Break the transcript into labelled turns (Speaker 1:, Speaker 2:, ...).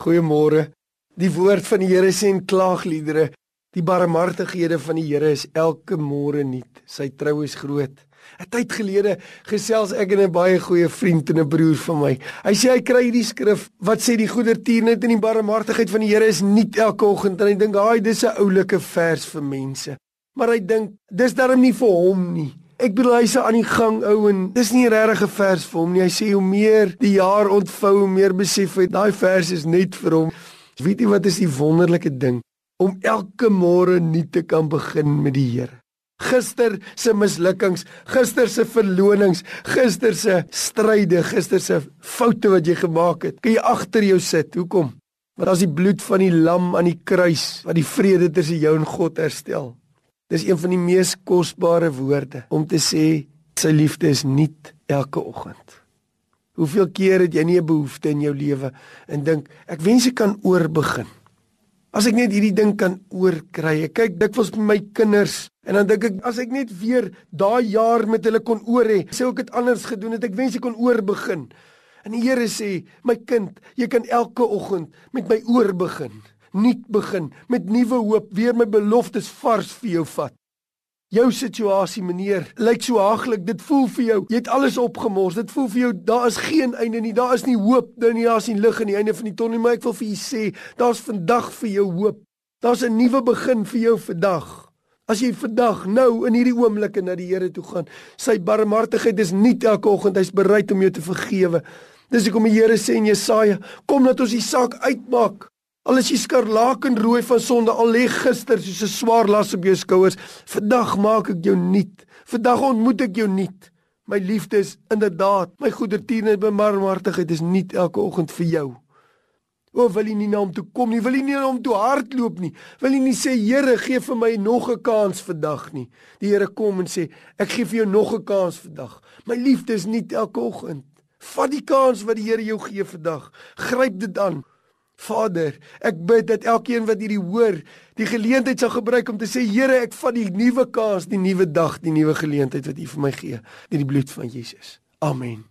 Speaker 1: Goeiemôre. Die woord van die Here sê in klaagliedere, die barmhartighede van die Here is elke môre nuut. Sy trou is groot. 'n Tyd gelede gesels ek en 'n baie goeie vriend en 'n broer van my. Hy sê hy kry hierdie skrif wat sê die goedertierenheid en die barmhartigheid van die Here is nuut elke oggend en hy dink, "Haai, dis 'n oulike vers vir mense." Maar hy dink, dis darm nie vir hom nie. Ek bedoel hy's aan die gang ou en dis nie 'n regte vers vir hom nie. Hy sê hoe meer die jaar ontvou, hoe meer besef hy daai vers is net vir hom. Weet jy wat is die wonderlike ding? Om elke môre nuut te kan begin met die Here gister se mislukkings, gister se verlonings, gister se stryde, gister se foute wat jy gemaak het. Kan jy agter jou sit? Hoekom? Want as die bloed van die lam aan die kruis wat die vrede tussen jou en God herstel. Dis een van die mees kosbare woorde om te sê sy liefde is nuut elke oggend. Hoeveel keer het jy nie 'n behoefte in jou lewe en dink ek wens ek kan oorbegin? As ek net hierdie ding kan oorkry. Ek kyk dikwels met my kinders en dan dink ek as ek net weer daai jaar met hulle kon oor hê, sou ek dit anders gedoen het. Ek wens ek kon oor begin. En die Here sê, my kind, jy kan elke oggend met my oor begin, nuut begin, met nuwe hoop, weer my beloftes vars vir jou vat. Jou situasie, meneer, lyk so haaglik. Dit voel vir jou, jy het alles opgemors. Dit voel vir jou daar is geen einde nie. Daar is nie hoop nie. Daar is nie lig aan die einde van die tonnel nie. Maar ek wil vir u sê, daar's vandag vir jou hoop. Daar's 'n nuwe begin vir jou vandag. As jy vandag nou in hierdie oomblikke na die Here toe gaan, sy barmhartigheid is nie elke oggend hy's bereid om jou te vergewe. Dis hoekom die Here sê in Jesaja, kom dat ons die saak uitmaak. Al is jy skarlakenrooi van sonde, al lê gister soos 'n swaar las op jou skouers, vandag maak ek jou nuut. Vandag ontmoet ek jou nuut. My liefde is inderdaad, my goedertierenheid en barmhartigheid is nuut elke oggend vir jou. O, wil jy nie na hom toe kom nie? Wil jy nie na hom toe hardloop nie? Wil jy nie sê Here, gee vir my nog 'n kans vandag nie? Die Here kom en sê, ek gee vir jou nog 'n kans vandag. My liefde is nuut elke oggend. Vat die kans wat die Here jou gee vandag. Gryp dit aan. Vader, ek bid dat elkeen wat hierdie hoor, die geleentheid sal gebruik om te sê, Here, ek vat die nuwe kans, die nuwe dag, die nuwe geleentheid wat U vir my gee, deur die bloed van Jesus. Amen.